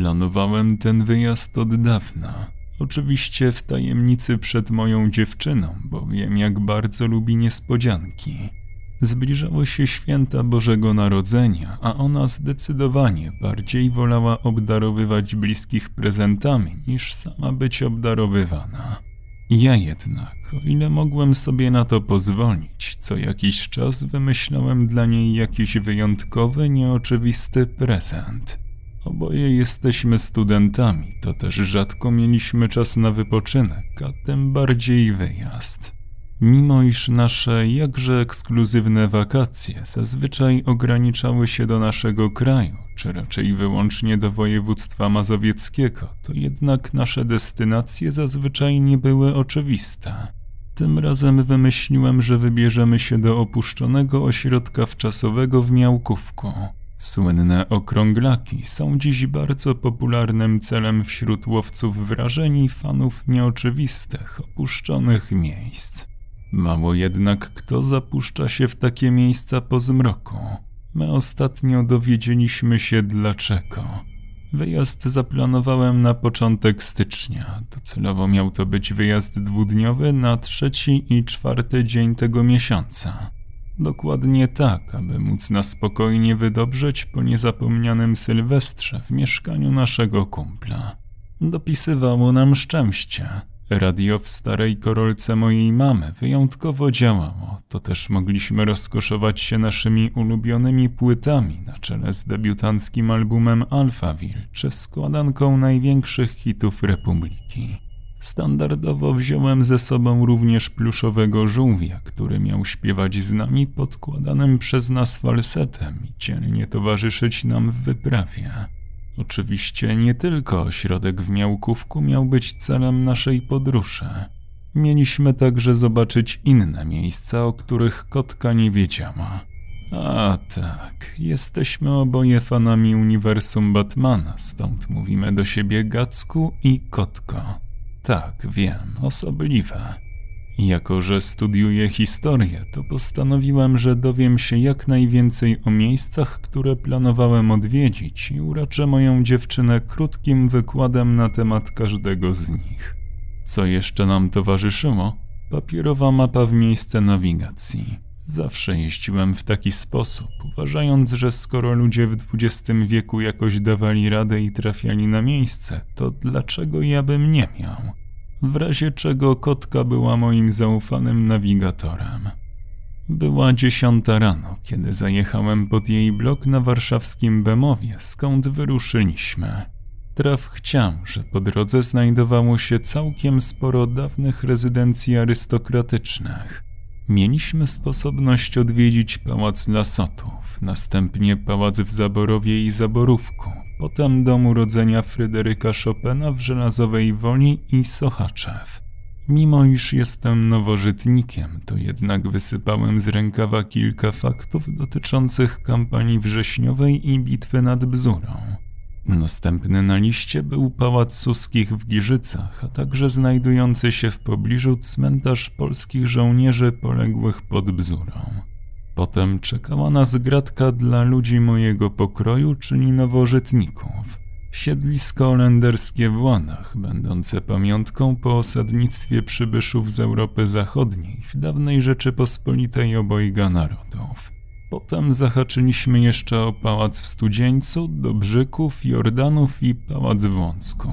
Planowałem ten wyjazd od dawna. Oczywiście w tajemnicy przed moją dziewczyną, bo wiem jak bardzo lubi niespodzianki. Zbliżały się święta Bożego Narodzenia, a ona zdecydowanie bardziej wolała obdarowywać bliskich prezentami niż sama być obdarowywana. Ja jednak, o ile mogłem sobie na to pozwolić, co jakiś czas wymyślałem dla niej jakiś wyjątkowy, nieoczywisty prezent. Oboje jesteśmy studentami, to też rzadko mieliśmy czas na wypoczynek, a tym bardziej wyjazd. Mimo iż nasze jakże ekskluzywne wakacje zazwyczaj ograniczały się do naszego kraju, czy raczej wyłącznie do województwa mazowieckiego, to jednak nasze destynacje zazwyczaj nie były oczywiste. Tym razem wymyśliłem, że wybierzemy się do opuszczonego ośrodka wczasowego w Miałkówku. Słynne okrąglaki są dziś bardzo popularnym celem wśród łowców wrażeń i fanów nieoczywistych, opuszczonych miejsc. Mało jednak kto zapuszcza się w takie miejsca po zmroku. My ostatnio dowiedzieliśmy się dlaczego. Wyjazd zaplanowałem na początek stycznia. Docelowo miał to być wyjazd dwudniowy na trzeci i czwarty dzień tego miesiąca. Dokładnie tak, aby móc na spokojnie wydobrzeć po niezapomnianym Sylwestrze w mieszkaniu naszego kumpla. Dopisywało nam szczęście. Radio w starej korolce mojej mamy wyjątkowo działało, to też mogliśmy rozkoszować się naszymi ulubionymi płytami na czele z debiutanckim albumem Alphaville czy składanką największych hitów Republiki. Standardowo wziąłem ze sobą również pluszowego żółwia, który miał śpiewać z nami podkładanym przez nas falsetem i dzielnie towarzyszyć nam w wyprawie. Oczywiście nie tylko ośrodek w Miałkówku miał być celem naszej podróży. Mieliśmy także zobaczyć inne miejsca, o których kotka nie wiedziała. A tak, jesteśmy oboje fanami uniwersum Batmana, stąd mówimy do siebie Gacku i Kotko. Tak, wiem, osobliwe. Jako, że studiuję historię, to postanowiłem, że dowiem się jak najwięcej o miejscach, które planowałem odwiedzić i uraczę moją dziewczynę krótkim wykładem na temat każdego z nich. Co jeszcze nam towarzyszyło? Papierowa mapa w miejsce nawigacji. Zawsze jeździłem w taki sposób, uważając, że skoro ludzie w XX wieku jakoś dawali radę i trafiali na miejsce, to dlaczego ja bym nie miał? w razie czego kotka była moim zaufanym nawigatorem. Była dziesiąta rano, kiedy zajechałem pod jej blok na warszawskim Bemowie, skąd wyruszyliśmy. Traf chciał, że po drodze znajdowało się całkiem sporo dawnych rezydencji arystokratycznych. Mieliśmy sposobność odwiedzić pałac Lasotów, następnie pałac w Zaborowie i Zaborówku, potem dom urodzenia Fryderyka Chopina w Żelazowej Woli i Sochaczew. Mimo iż jestem nowożytnikiem, to jednak wysypałem z rękawa kilka faktów dotyczących kampanii wrześniowej i bitwy nad Bzurą. Następny na liście był Pałac Suskich w Giżycach, a także znajdujący się w pobliżu cmentarz polskich żołnierzy poległych pod Bzurą. Potem czekała nas gratka dla ludzi mojego pokroju, czyli nowożytników. Siedlisko holenderskie w Łanach, będące pamiątką po osadnictwie przybyszów z Europy Zachodniej w dawnej Rzeczypospolitej obojga narodów. Potem zahaczyliśmy jeszcze o pałac w Studzieńcu, Dobrzyków, Jordanów i pałac w Łącku.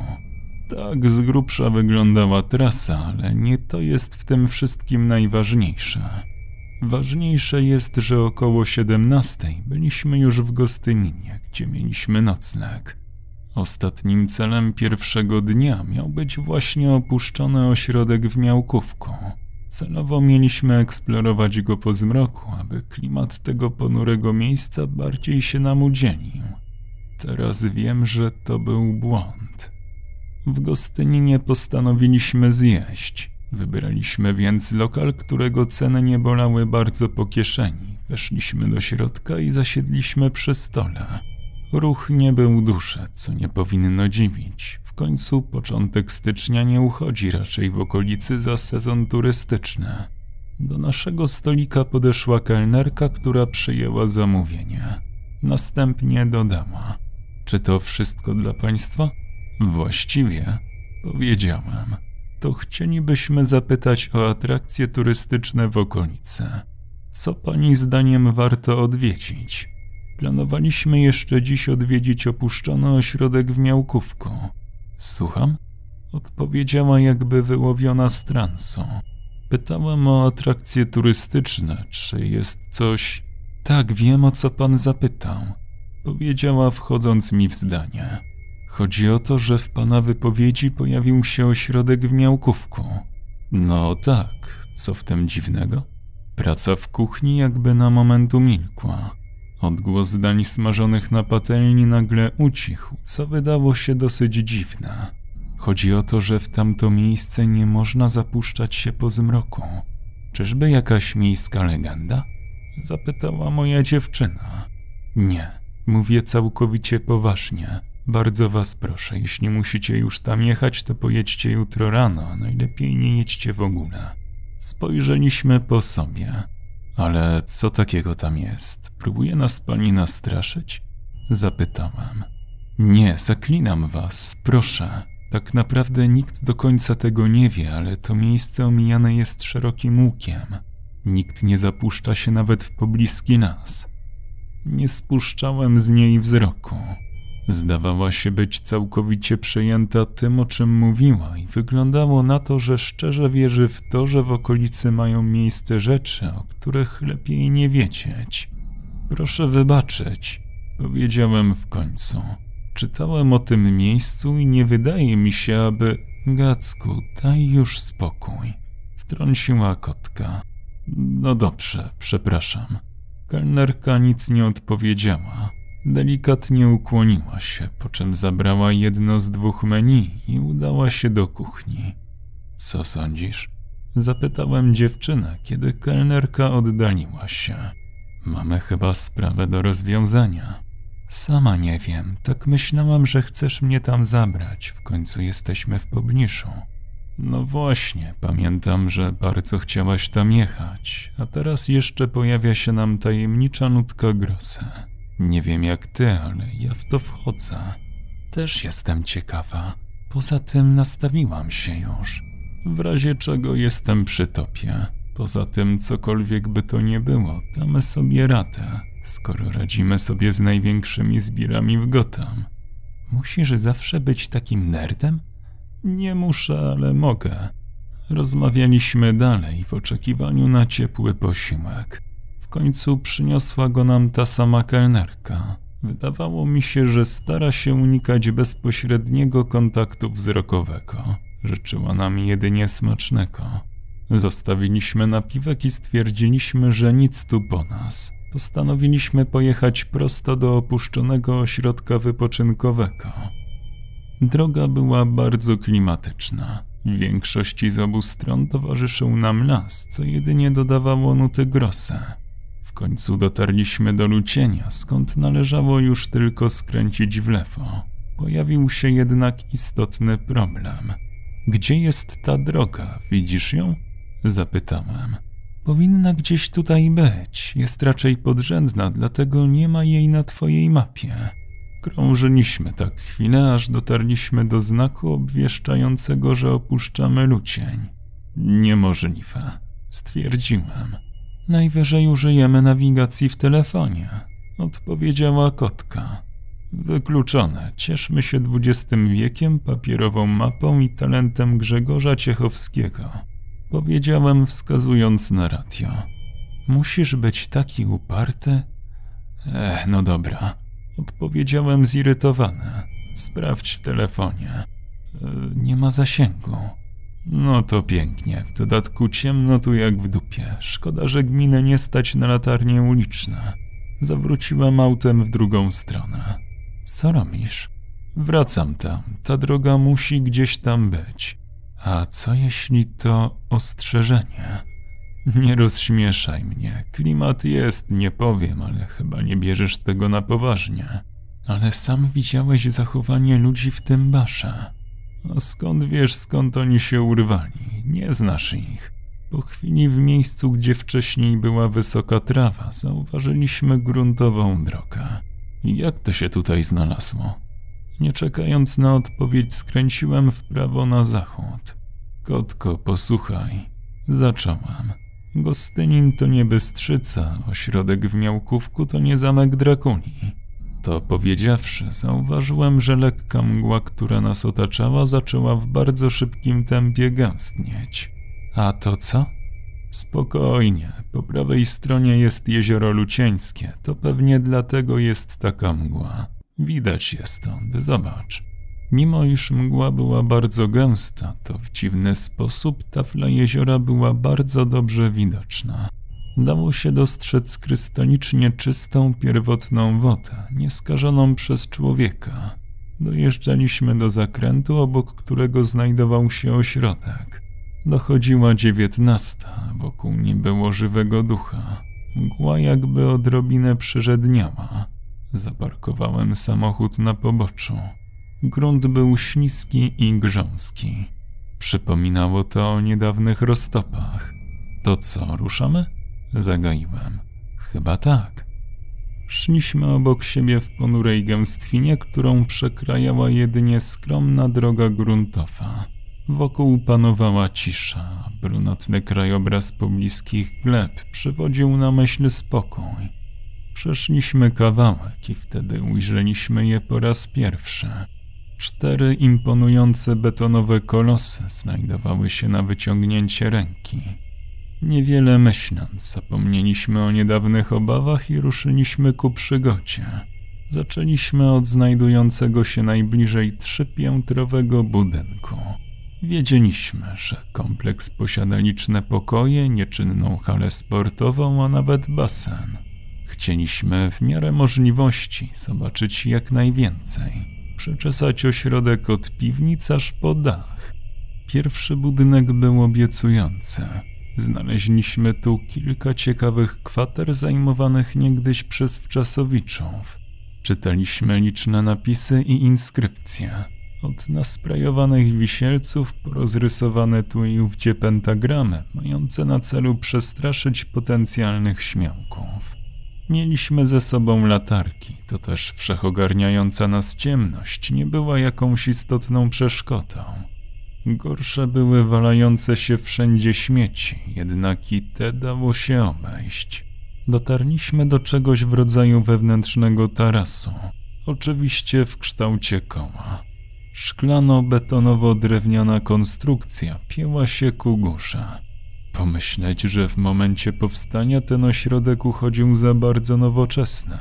Tak z grubsza wyglądała trasa, ale nie to jest w tym wszystkim najważniejsze. Ważniejsze jest, że około 17 byliśmy już w Gostyninie, gdzie mieliśmy nocleg. Ostatnim celem pierwszego dnia miał być właśnie opuszczony ośrodek w Miałkówku. Celowo mieliśmy eksplorować go po zmroku, aby klimat tego ponurego miejsca bardziej się nam udzielił. Teraz wiem, że to był błąd. W Gostyninie postanowiliśmy zjeść – Wybraliśmy więc lokal, którego ceny nie bolały bardzo po kieszeni. Weszliśmy do środka i zasiedliśmy przy stole. Ruch nie był duży, co nie powinno dziwić. Końcu początek stycznia nie uchodzi raczej w okolicy za sezon turystyczny. Do naszego stolika podeszła kelnerka, która przyjęła zamówienie. Następnie dodała: Czy to wszystko dla państwa? Właściwie, powiedziałem. To chcielibyśmy zapytać o atrakcje turystyczne w okolicy. Co pani zdaniem warto odwiedzić? Planowaliśmy jeszcze dziś odwiedzić opuszczony ośrodek w Miałkówku. Słucham? Odpowiedziała jakby wyłowiona z transu. Pytałem o atrakcje turystyczne, czy jest coś. Tak, wiem o co pan zapytał. Powiedziała, wchodząc mi w zdanie. Chodzi o to, że w pana wypowiedzi pojawił się ośrodek w Miałkówku. No tak, co w tym dziwnego? Praca w kuchni jakby na moment umilkła. Odgłos dań smażonych na patelni nagle ucichł, co wydało się dosyć dziwne. Chodzi o to, że w tamto miejsce nie można zapuszczać się po zmroku. Czyżby jakaś miejska legenda? Zapytała moja dziewczyna. Nie, mówię całkowicie poważnie. Bardzo was proszę, jeśli musicie już tam jechać, to pojedźcie jutro rano, najlepiej nie jedźcie w ogóle. Spojrzeliśmy po sobie. Ale co takiego tam jest? Próbuje nas pani nastraszyć? Zapytałem. Nie, zaklinam was, proszę. Tak naprawdę nikt do końca tego nie wie, ale to miejsce omijane jest szerokim łukiem. Nikt nie zapuszcza się nawet w pobliski nas. Nie spuszczałem z niej wzroku. Zdawała się być całkowicie przejęta tym, o czym mówiła, i wyglądało na to, że szczerze wierzy w to, że w okolicy mają miejsce rzeczy, o których lepiej nie wiedzieć. Proszę wybaczyć, powiedziałem w końcu. Czytałem o tym miejscu i nie wydaje mi się, aby. Gacku, daj już spokój. Wtrąciła kotka. No dobrze, przepraszam. Kelnerka nic nie odpowiedziała. Delikatnie ukłoniła się, po czym zabrała jedno z dwóch menu i udała się do kuchni. Co sądzisz? Zapytałem dziewczynę, kiedy kelnerka oddaliła się. Mamy chyba sprawę do rozwiązania. Sama nie wiem, tak myślałam, że chcesz mnie tam zabrać, w końcu jesteśmy w pobliżu. No właśnie, pamiętam, że bardzo chciałaś tam jechać, a teraz jeszcze pojawia się nam tajemnicza nutka grosa. Nie wiem jak ty, ale ja w to wchodzę. Też jestem ciekawa. Poza tym nastawiłam się już. W razie czego jestem przy topie. Poza tym, cokolwiek by to nie było, damy sobie radę, skoro radzimy sobie z największymi zbirami w Gotham. Musisz zawsze być takim nerdem? Nie muszę, ale mogę. Rozmawialiśmy dalej w oczekiwaniu na ciepły posiłek. W końcu przyniosła go nam ta sama kelnerka. Wydawało mi się, że stara się unikać bezpośredniego kontaktu wzrokowego. Życzyła nam jedynie smacznego. Zostawiliśmy napiwek i stwierdziliśmy, że nic tu po nas. Postanowiliśmy pojechać prosto do opuszczonego ośrodka wypoczynkowego. Droga była bardzo klimatyczna. W większości z obu stron towarzyszył nam las, co jedynie dodawało nuty grosa końcu dotarliśmy do Lucienia, skąd należało już tylko skręcić w lewo. Pojawił się jednak istotny problem. Gdzie jest ta droga? Widzisz ją? Zapytałem. Powinna gdzieś tutaj być. Jest raczej podrzędna, dlatego nie ma jej na twojej mapie. Krążyliśmy tak chwilę, aż dotarliśmy do znaku obwieszczającego, że opuszczamy Lucień. Niemożliwe, stwierdziłem. Najwyżej użyjemy nawigacji w telefonie, odpowiedziała kotka. Wykluczone. Cieszmy się XX wiekiem, papierową mapą i talentem Grzegorza Ciechowskiego. Powiedziałem wskazując na radio. Musisz być taki uparty? Ech, no dobra. Odpowiedziałem zirytowany. Sprawdź w telefonie. E, nie ma zasięgu. No to pięknie. W dodatku ciemno tu jak w dupie. Szkoda, że gminę nie stać na latarnie uliczne. Zawróciłam autem w drugą stronę. Co robisz? Wracam tam. Ta droga musi gdzieś tam być. A co jeśli to ostrzeżenie? Nie rozśmieszaj mnie. Klimat jest, nie powiem, ale chyba nie bierzesz tego na poważnie. Ale sam widziałeś zachowanie ludzi w tym barze. A skąd wiesz, skąd oni się urwali? Nie znasz ich. Po chwili w miejscu, gdzie wcześniej była wysoka trawa, zauważyliśmy gruntową drogę. Jak to się tutaj znalazło? Nie czekając na odpowiedź, skręciłem w prawo na zachód. Kotko, posłuchaj. Zacząłem. Gostynin to nie Bystrzyca, ośrodek w Miałkówku to nie zamek Drakuni. To powiedziawszy, zauważyłem, że lekka mgła, która nas otaczała, zaczęła w bardzo szybkim tempie gęstnieć. A to co? Spokojnie, po prawej stronie jest jezioro Lucieńskie, to pewnie dlatego jest taka mgła. Widać je stąd, zobacz. Mimo iż mgła była bardzo gęsta, to w dziwny sposób tafla jeziora była bardzo dobrze widoczna. Dało się dostrzec krystalicznie czystą, pierwotną wodę, nieskażoną przez człowieka. Dojeżdżaliśmy do zakrętu, obok którego znajdował się ośrodek. Dochodziła dziewiętnasta, wokół nie było żywego ducha. Mgła jakby odrobinę przyrzedniała. Zaparkowałem samochód na poboczu. Grunt był śliski i grząski. Przypominało to o niedawnych roztopach. To co, ruszamy? Zagaiłem. Chyba tak. Szliśmy obok siebie w ponurej gęstwinie, którą przekrajała jedynie skromna droga gruntowa. Wokół panowała cisza, brunatny krajobraz pobliskich gleb przywodził na myśl spokój. Przeszliśmy kawałek i wtedy ujrzeliśmy je po raz pierwszy. Cztery imponujące betonowe kolosy znajdowały się na wyciągnięcie ręki. Niewiele myśląc, zapomnieliśmy o niedawnych obawach i ruszyliśmy ku przygodzie. Zaczęliśmy od znajdującego się najbliżej trzypiętrowego budynku. Wiedzieliśmy, że kompleks posiada liczne pokoje, nieczynną halę sportową, a nawet basen. Chcieliśmy w miarę możliwości zobaczyć jak najwięcej. Przeczesać ośrodek od piwnic aż po dach. Pierwszy budynek był obiecujący. Znaleźliśmy tu kilka ciekawych kwater zajmowanych niegdyś przez wczasowiczów. Czytaliśmy liczne napisy i inskrypcje. Od nasprajowanych wisielców po rozrysowane tu i ówdzie pentagramy, mające na celu przestraszyć potencjalnych śmiałków. Mieliśmy ze sobą latarki, to też wszechogarniająca nas ciemność nie była jakąś istotną przeszkodą. Gorsze były walające się wszędzie śmieci, jednak i te dało się obejść. Dotarliśmy do czegoś w rodzaju wewnętrznego tarasu, oczywiście w kształcie koła. Szklano-betonowo-drewniana konstrukcja pięła się ku górze. Pomyśleć, że w momencie powstania ten ośrodek uchodził za bardzo nowoczesny.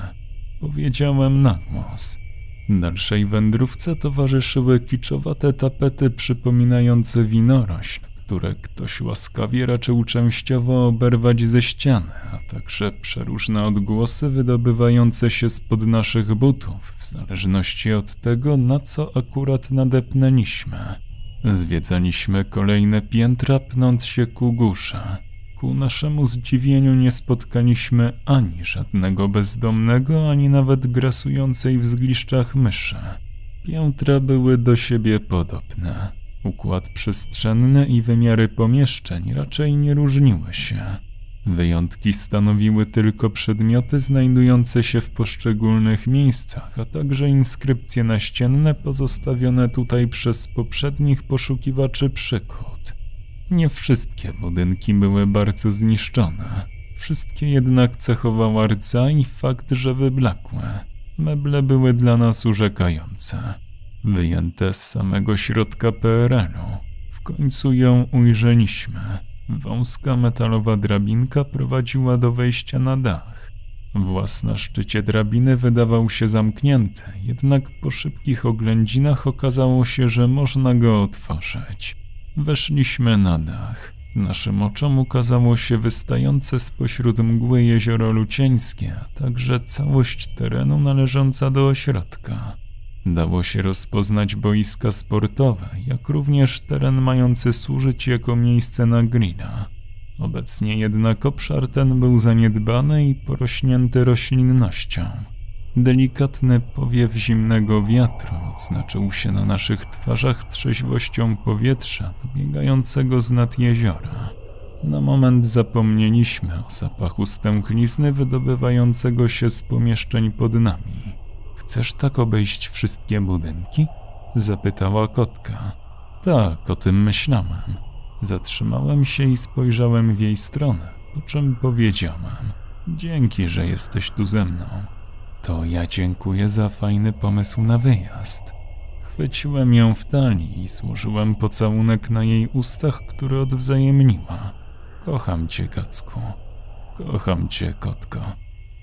Powiedziałem na głos. Dalszej wędrówce towarzyszyły kiczowate tapety przypominające winorośl, które ktoś łaskawie raczył częściowo oberwać ze ściany, a także przeróżne odgłosy wydobywające się spod naszych butów, w zależności od tego, na co akurat nadepnęliśmy. Zwiedzaliśmy kolejne piętra, pnąc się ku górze. Ku naszemu zdziwieniu nie spotkaliśmy ani żadnego bezdomnego, ani nawet grasującej w zgliszczach myszy. Piętra były do siebie podobne. Układ przestrzenny i wymiary pomieszczeń raczej nie różniły się. Wyjątki stanowiły tylko przedmioty znajdujące się w poszczególnych miejscach, a także inskrypcje naścienne pozostawione tutaj przez poprzednich poszukiwaczy przygód. Nie wszystkie budynki były bardzo zniszczone. Wszystkie jednak cechowała rdza i fakt, że wyblakłe. Meble były dla nas urzekające. Wyjęte z samego środka PRL-u. W końcu ją ujrzeliśmy. Wąska metalowa drabinka prowadziła do wejścia na dach. Włas na szczycie drabiny wydawał się zamknięty, jednak po szybkich oględzinach okazało się, że można go otworzyć. Weszliśmy na dach. Naszym oczom ukazało się wystające spośród mgły jezioro Lucieńskie, a także całość terenu należąca do ośrodka. Dało się rozpoznać boiska sportowe, jak również teren mający służyć jako miejsce na grilla. Obecnie jednak obszar ten był zaniedbany i porośnięty roślinnością. Delikatny powiew zimnego wiatru odznaczył się na naszych twarzach trzeźwością powietrza dobiegającego z nad jeziora. Na moment zapomnieliśmy o zapachu stęchlizny wydobywającego się z pomieszczeń pod nami. Chcesz tak obejść wszystkie budynki? Zapytała kotka. Tak, o tym myślałem. Zatrzymałem się i spojrzałem w jej stronę, po czym powiedziałem: Dzięki, że jesteś tu ze mną. To ja dziękuję za fajny pomysł na wyjazd. Chwyciłem ją w talii i złożyłem pocałunek na jej ustach, który odwzajemniła. Kocham cię, Kacku. Kocham cię, kotko.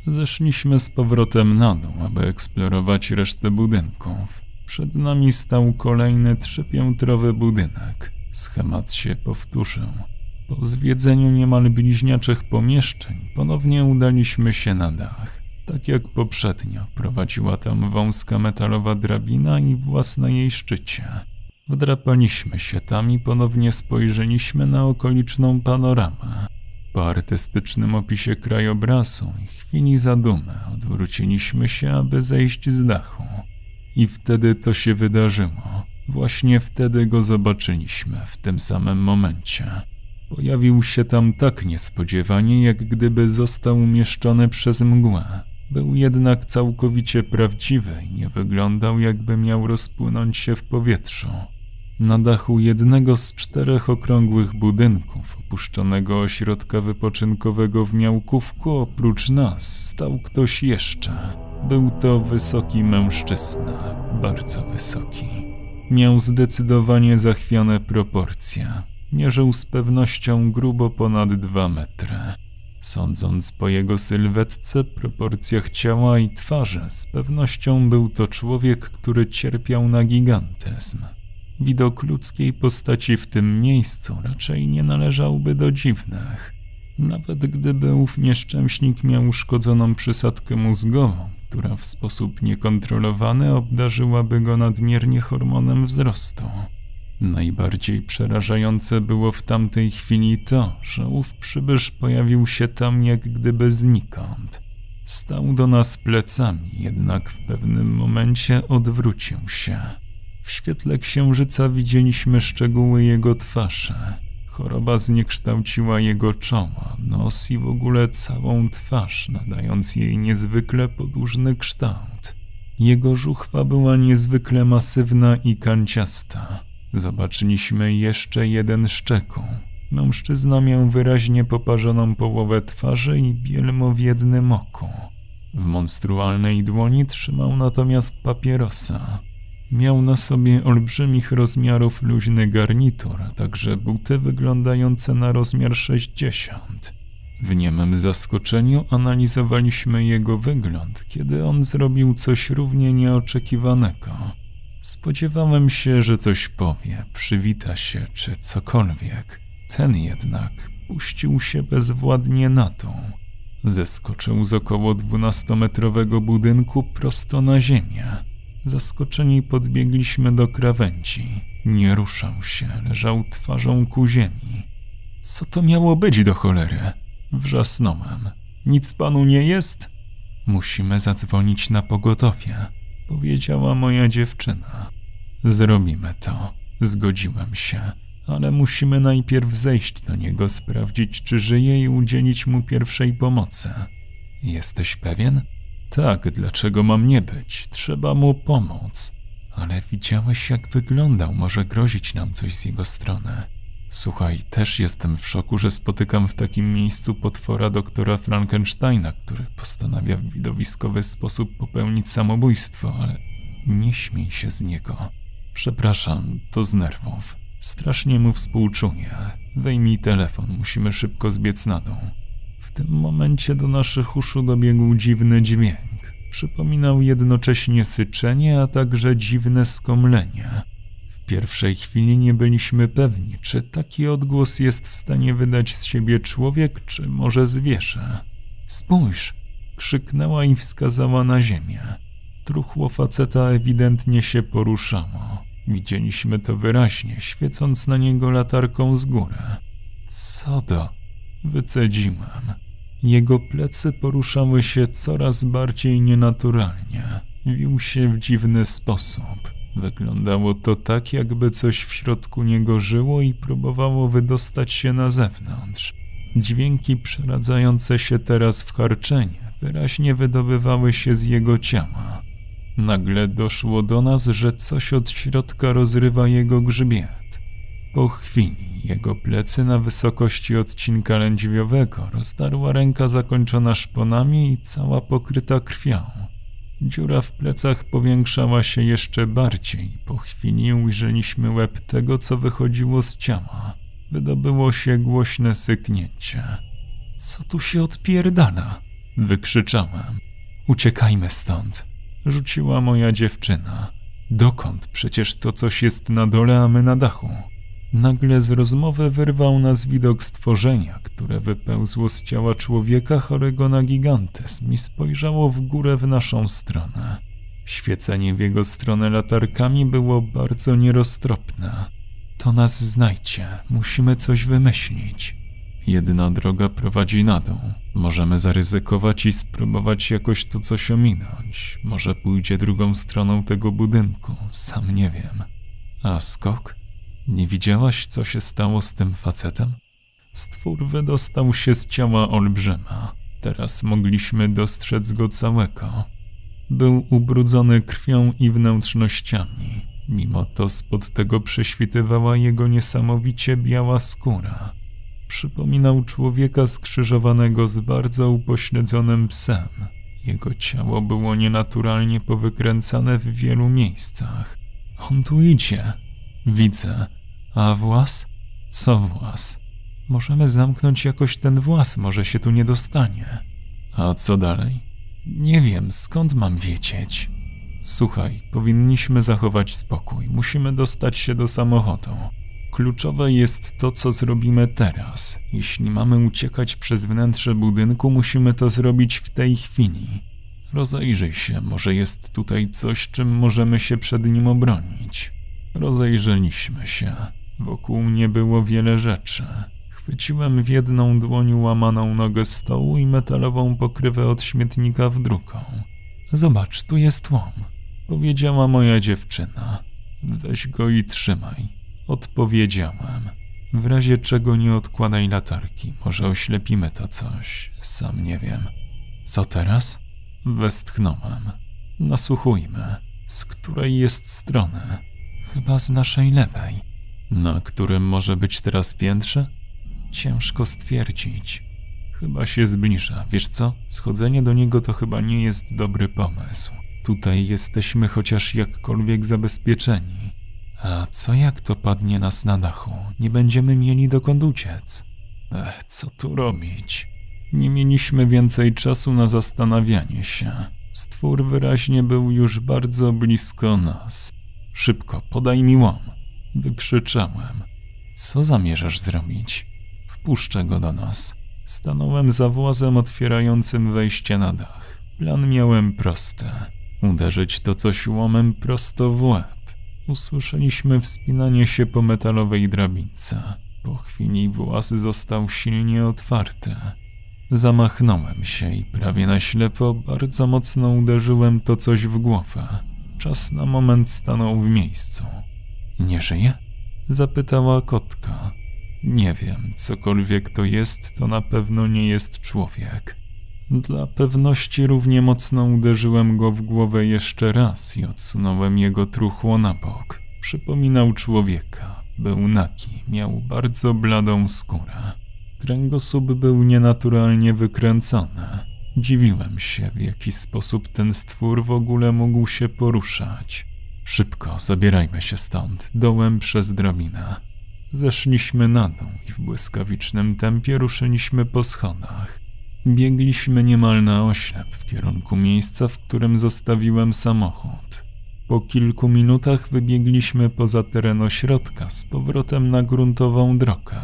Zeszliśmy z powrotem na dół, aby eksplorować resztę budynków. Przed nami stał kolejny trzypiętrowy budynek. Schemat się powtórzył. Po zwiedzeniu niemal bliźniaczych pomieszczeń ponownie udaliśmy się na dach. Tak jak poprzednio, prowadziła tam wąska metalowa drabina i włas na jej szczycie. Wdrapaliśmy się tam i ponownie spojrzeliśmy na okoliczną panoramę. Po artystycznym opisie krajobrazu i chwili zadumy odwróciliśmy się, aby zejść z dachu. I wtedy to się wydarzyło. Właśnie wtedy go zobaczyliśmy, w tym samym momencie. Pojawił się tam tak niespodziewanie, jak gdyby został umieszczony przez mgłę. Był jednak całkowicie prawdziwy i nie wyglądał, jakby miał rozpłynąć się w powietrzu. Na dachu jednego z czterech okrągłych budynków opuszczonego ośrodka wypoczynkowego w Miałkówku oprócz nas stał ktoś jeszcze. Był to wysoki mężczyzna, bardzo wysoki. Miał zdecydowanie zachwiane proporcje. Mierzył z pewnością grubo ponad dwa metry. Sądząc po jego sylwetce, proporcjach ciała i twarzy, z pewnością był to człowiek, który cierpiał na gigantyzm. Widok ludzkiej postaci w tym miejscu raczej nie należałby do dziwnych. Nawet gdyby ów nieszczęśnik miał uszkodzoną przysadkę mózgową, która w sposób niekontrolowany obdarzyłaby go nadmiernie hormonem wzrostu. Najbardziej przerażające było w tamtej chwili to, że ów przybysz pojawił się tam jak gdyby znikąd. Stał do nas plecami, jednak w pewnym momencie odwrócił się. W świetle księżyca widzieliśmy szczegóły jego twarzy. Choroba zniekształciła jego czoło, nos i w ogóle całą twarz, nadając jej niezwykle podłużny kształt. Jego żuchwa była niezwykle masywna i kanciasta. Zobaczyliśmy jeszcze jeden szczekół. Mężczyzna miał wyraźnie poparzoną połowę twarzy i bielmo w jednym oku. W monstrualnej dłoni trzymał natomiast papierosa. Miał na sobie olbrzymich rozmiarów luźny garnitur, także buty wyglądające na rozmiar 60. W niemym zaskoczeniu analizowaliśmy jego wygląd, kiedy on zrobił coś równie nieoczekiwanego. Spodziewałem się, że coś powie, przywita się czy cokolwiek. Ten jednak puścił się bezwładnie na dół. Zeskoczył z około dwunastometrowego budynku prosto na ziemię. Zaskoczeni podbiegliśmy do krawędzi. Nie ruszał się, leżał twarzą ku ziemi. Co to miało być do cholery? Wrzasnąłem. Nic panu nie jest? Musimy zadzwonić na pogotowie, powiedziała moja dziewczyna. Zrobimy to, zgodziłem się, ale musimy najpierw zejść do niego, sprawdzić, czy żyje i udzielić mu pierwszej pomocy. Jesteś pewien? Tak, dlaczego mam nie być? Trzeba mu pomóc. Ale widziałeś, jak wyglądał, może grozić nam coś z jego strony. Słuchaj, też jestem w szoku, że spotykam w takim miejscu potwora doktora Frankensteina, który postanawia w widowiskowy sposób popełnić samobójstwo, ale nie śmiej się z niego. Przepraszam, to z nerwów. Strasznie mu współczuję. Wyjmij telefon, musimy szybko zbiec na dół. W tym momencie do naszych uszu dobiegł dziwny dźwięk. Przypominał jednocześnie syczenie, a także dziwne skomlenie. W pierwszej chwili nie byliśmy pewni, czy taki odgłos jest w stanie wydać z siebie człowiek, czy może zwierzę. Spójrz! krzyknęła i wskazała na ziemię. Truchło faceta ewidentnie się poruszało. Widzieliśmy to wyraźnie, świecąc na niego latarką z góry. Co to? Wycedziłem. Jego plecy poruszały się coraz bardziej nienaturalnie. Wił się w dziwny sposób. Wyglądało to tak, jakby coś w środku niego żyło i próbowało wydostać się na zewnątrz. Dźwięki przeradzające się teraz w harczenie wyraźnie wydobywały się z jego ciała. Nagle doszło do nas, że coś od środka rozrywa jego grzbiet. Po chwili jego plecy na wysokości odcinka lędźwiowego rozdarła ręka zakończona szponami i cała pokryta krwią. Dziura w plecach powiększała się jeszcze bardziej. Po chwili ujrzeliśmy łeb tego, co wychodziło z ciała. Wydobyło się głośne syknięcie. Co tu się odpierdala? Wykrzyczałem. Uciekajmy stąd. Rzuciła moja dziewczyna. Dokąd? Przecież to coś jest na dole, a my na dachu. Nagle z rozmowy wyrwał nas widok stworzenia, które wypełzło z ciała człowieka chorego na gigantyzm i spojrzało w górę w naszą stronę. Świecenie w jego stronę latarkami było bardzo nieroztropne. To nas znajdzie, musimy coś wymyślić. Jedna droga prowadzi na dół. Możemy zaryzykować i spróbować jakoś to coś ominąć. Może pójdzie drugą stroną tego budynku, sam nie wiem. A skok? Nie widziałaś, co się stało z tym facetem? Stwór wydostał się z ciała olbrzyma. Teraz mogliśmy dostrzec go całego. Był ubrudzony krwią i wnętrznościami. Mimo to spod tego prześwitywała jego niesamowicie biała skóra. Przypominał człowieka skrzyżowanego z bardzo upośledzonym psem. Jego ciało było nienaturalnie powykręcane w wielu miejscach. On tu idzie. Widzę. A włas? Co włas? Możemy zamknąć jakoś ten włas, może się tu nie dostanie. A co dalej? Nie wiem, skąd mam wiedzieć. Słuchaj, powinniśmy zachować spokój. Musimy dostać się do samochodu. Kluczowe jest to, co zrobimy teraz. Jeśli mamy uciekać przez wnętrze budynku, musimy to zrobić w tej chwili. Rozejrzyj się, może jest tutaj coś, czym możemy się przed nim obronić. Rozejrzeliśmy się. Wokół mnie było wiele rzeczy. Chwyciłem w jedną dłoń łamaną nogę stołu i metalową pokrywę od śmietnika w drugą. Zobacz, tu jest łom, powiedziała moja dziewczyna. Weź go i trzymaj. Odpowiedziałem. W razie czego nie odkładaj latarki, może oślepimy to coś, sam nie wiem. Co teraz? Westchnąłem. Nasłuchujmy. Z której jest strony? Chyba z naszej lewej. Na którym może być teraz piętrze? Ciężko stwierdzić. Chyba się zbliża. Wiesz co? Schodzenie do niego to chyba nie jest dobry pomysł. Tutaj jesteśmy chociaż jakkolwiek zabezpieczeni. A co jak to padnie nas na dachu? Nie będziemy mieli dokąd uciec. Ech, co tu robić? Nie mieliśmy więcej czasu na zastanawianie się. Stwór wyraźnie był już bardzo blisko nas. Szybko, podaj mi łom. Wykrzyczałem. Co zamierzasz zrobić? Wpuszczę go do nas. Stanąłem za włazem otwierającym wejście na dach. Plan miałem prosty. Uderzyć to coś łomem prosto w łeb. Usłyszeliśmy wspinanie się po metalowej drabince. Po chwili włas został silnie otwarty. Zamachnąłem się i prawie na ślepo bardzo mocno uderzyłem to coś w głowę. Czas na moment stanął w miejscu. Nie żyje? Zapytała kotka. Nie wiem, cokolwiek to jest, to na pewno nie jest człowiek. Dla pewności równie mocno uderzyłem go w głowę jeszcze raz i odsunąłem jego truchło na bok. Przypominał człowieka. Był naki, miał bardzo bladą skórę. Kręgosłup był nienaturalnie wykręcony. Dziwiłem się, w jaki sposób ten stwór w ogóle mógł się poruszać. Szybko, zabierajmy się stąd, dołem przez drabinę. Zeszliśmy na dół i w błyskawicznym tempie ruszyliśmy po schodach. Biegliśmy niemal na oślep w kierunku miejsca, w którym zostawiłem samochód. Po kilku minutach wybiegliśmy poza teren ośrodka z powrotem na gruntową drogę.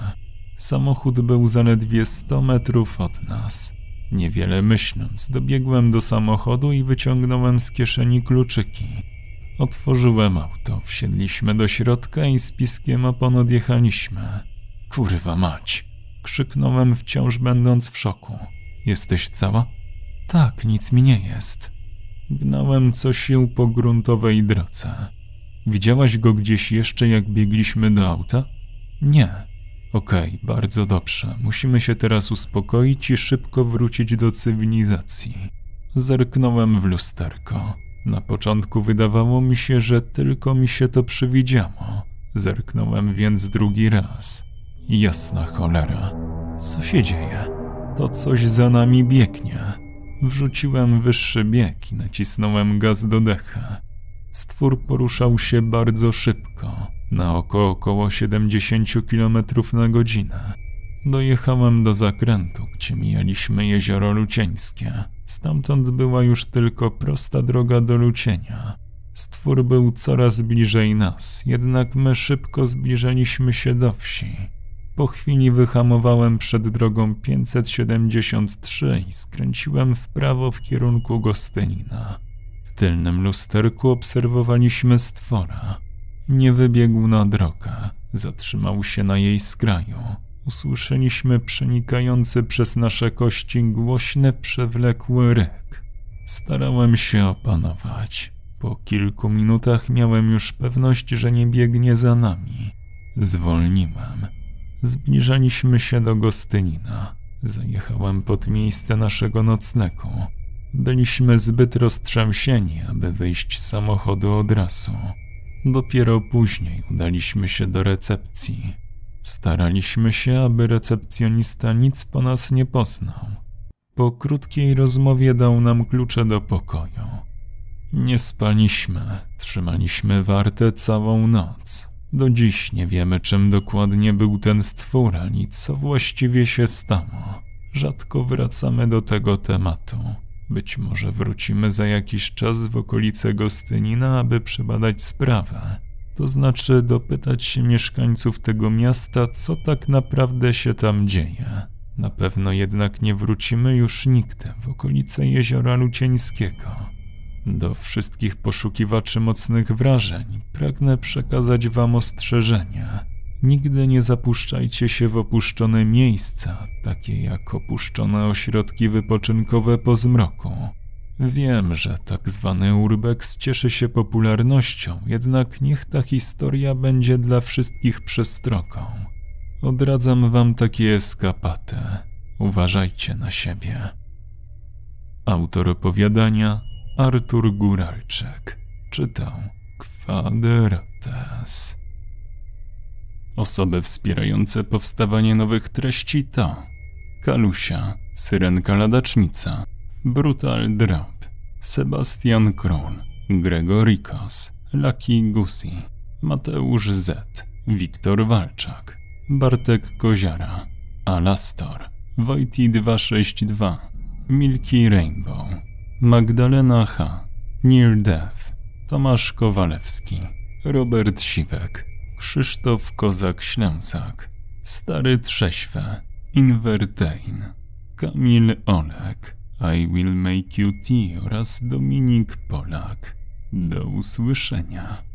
Samochód był zaledwie 100 metrów od nas. Niewiele myśląc, dobiegłem do samochodu i wyciągnąłem z kieszeni kluczyki. Otworzyłem auto, wsiedliśmy do środka i z piskiem opon odjechaliśmy. Kurwa mać! Krzyknąłem wciąż będąc w szoku. Jesteś cała? Tak, nic mi nie jest. Gnałem co sił po gruntowej drodze. Widziałaś go gdzieś jeszcze, jak biegliśmy do auta? Nie. Okej, okay, bardzo dobrze. Musimy się teraz uspokoić i szybko wrócić do cywilizacji. Zerknąłem w lusterko. Na początku wydawało mi się, że tylko mi się to przywidziało. Zerknąłem więc drugi raz. Jasna cholera. Co się dzieje? To coś za nami biegnie. Wrzuciłem wyższy bieg i nacisnąłem gaz do decha. Stwór poruszał się bardzo szybko, na oko około 70 km na godzinę. Dojechałem do zakrętu, gdzie mijaliśmy jezioro Lucieńskie. Stamtąd była już tylko prosta droga do Lucienia. Stwór był coraz bliżej nas, jednak my szybko zbliżaliśmy się do wsi. Po chwili wyhamowałem przed drogą 573 i skręciłem w prawo w kierunku Gostynina. W tylnym lusterku obserwowaliśmy stwora. Nie wybiegł na drogę, zatrzymał się na jej skraju. Usłyszeliśmy przenikający przez nasze kości głośny, przewlekły ryk. Starałem się opanować. Po kilku minutach miałem już pewność, że nie biegnie za nami. Zwolniłem. Zbliżaliśmy się do Gostynina. Zajechałem pod miejsce naszego nocnego. Byliśmy zbyt roztrzęsieni, aby wyjść z samochodu od razu. Dopiero później udaliśmy się do recepcji. Staraliśmy się, aby recepcjonista nic po nas nie poznał. Po krótkiej rozmowie dał nam klucze do pokoju. Nie spaliśmy, trzymaliśmy warte całą noc. Do dziś nie wiemy, czym dokładnie był ten stwór, ani co właściwie się stało. Rzadko wracamy do tego tematu. Być może wrócimy za jakiś czas w okolice Gostynina, aby przebadać sprawę. To znaczy dopytać się mieszkańców tego miasta, co tak naprawdę się tam dzieje. Na pewno jednak nie wrócimy już nigdy w okolice jeziora Lucieńskiego. Do wszystkich poszukiwaczy mocnych wrażeń pragnę przekazać Wam ostrzeżenie. Nigdy nie zapuszczajcie się w opuszczone miejsca, takie jak opuszczone ośrodki wypoczynkowe po zmroku. Wiem, że tak zwany urbex cieszy się popularnością, jednak niech ta historia będzie dla wszystkich przestrogą. Odradzam wam takie eskapaty. Uważajcie na siebie. Autor opowiadania Artur Góralczyk. Czytał Kwadrates. Osoby wspierające powstawanie nowych treści to Kalusia, Syrenka Ladacznica, Brutal Drop, Sebastian Kron, Gregorikos, Lucky Gusi, Mateusz Z, Wiktor Walczak, Bartek Koziara, Alastor, Wojti 262, Milky Rainbow, Magdalena H, Near Death, Tomasz Kowalewski, Robert Siwek, Krzysztof Kozak-Ślęsak, Stary Trześwe, Invertain, Kamil Olek, I Will Make You Tea oraz Dominik Polak. Do usłyszenia.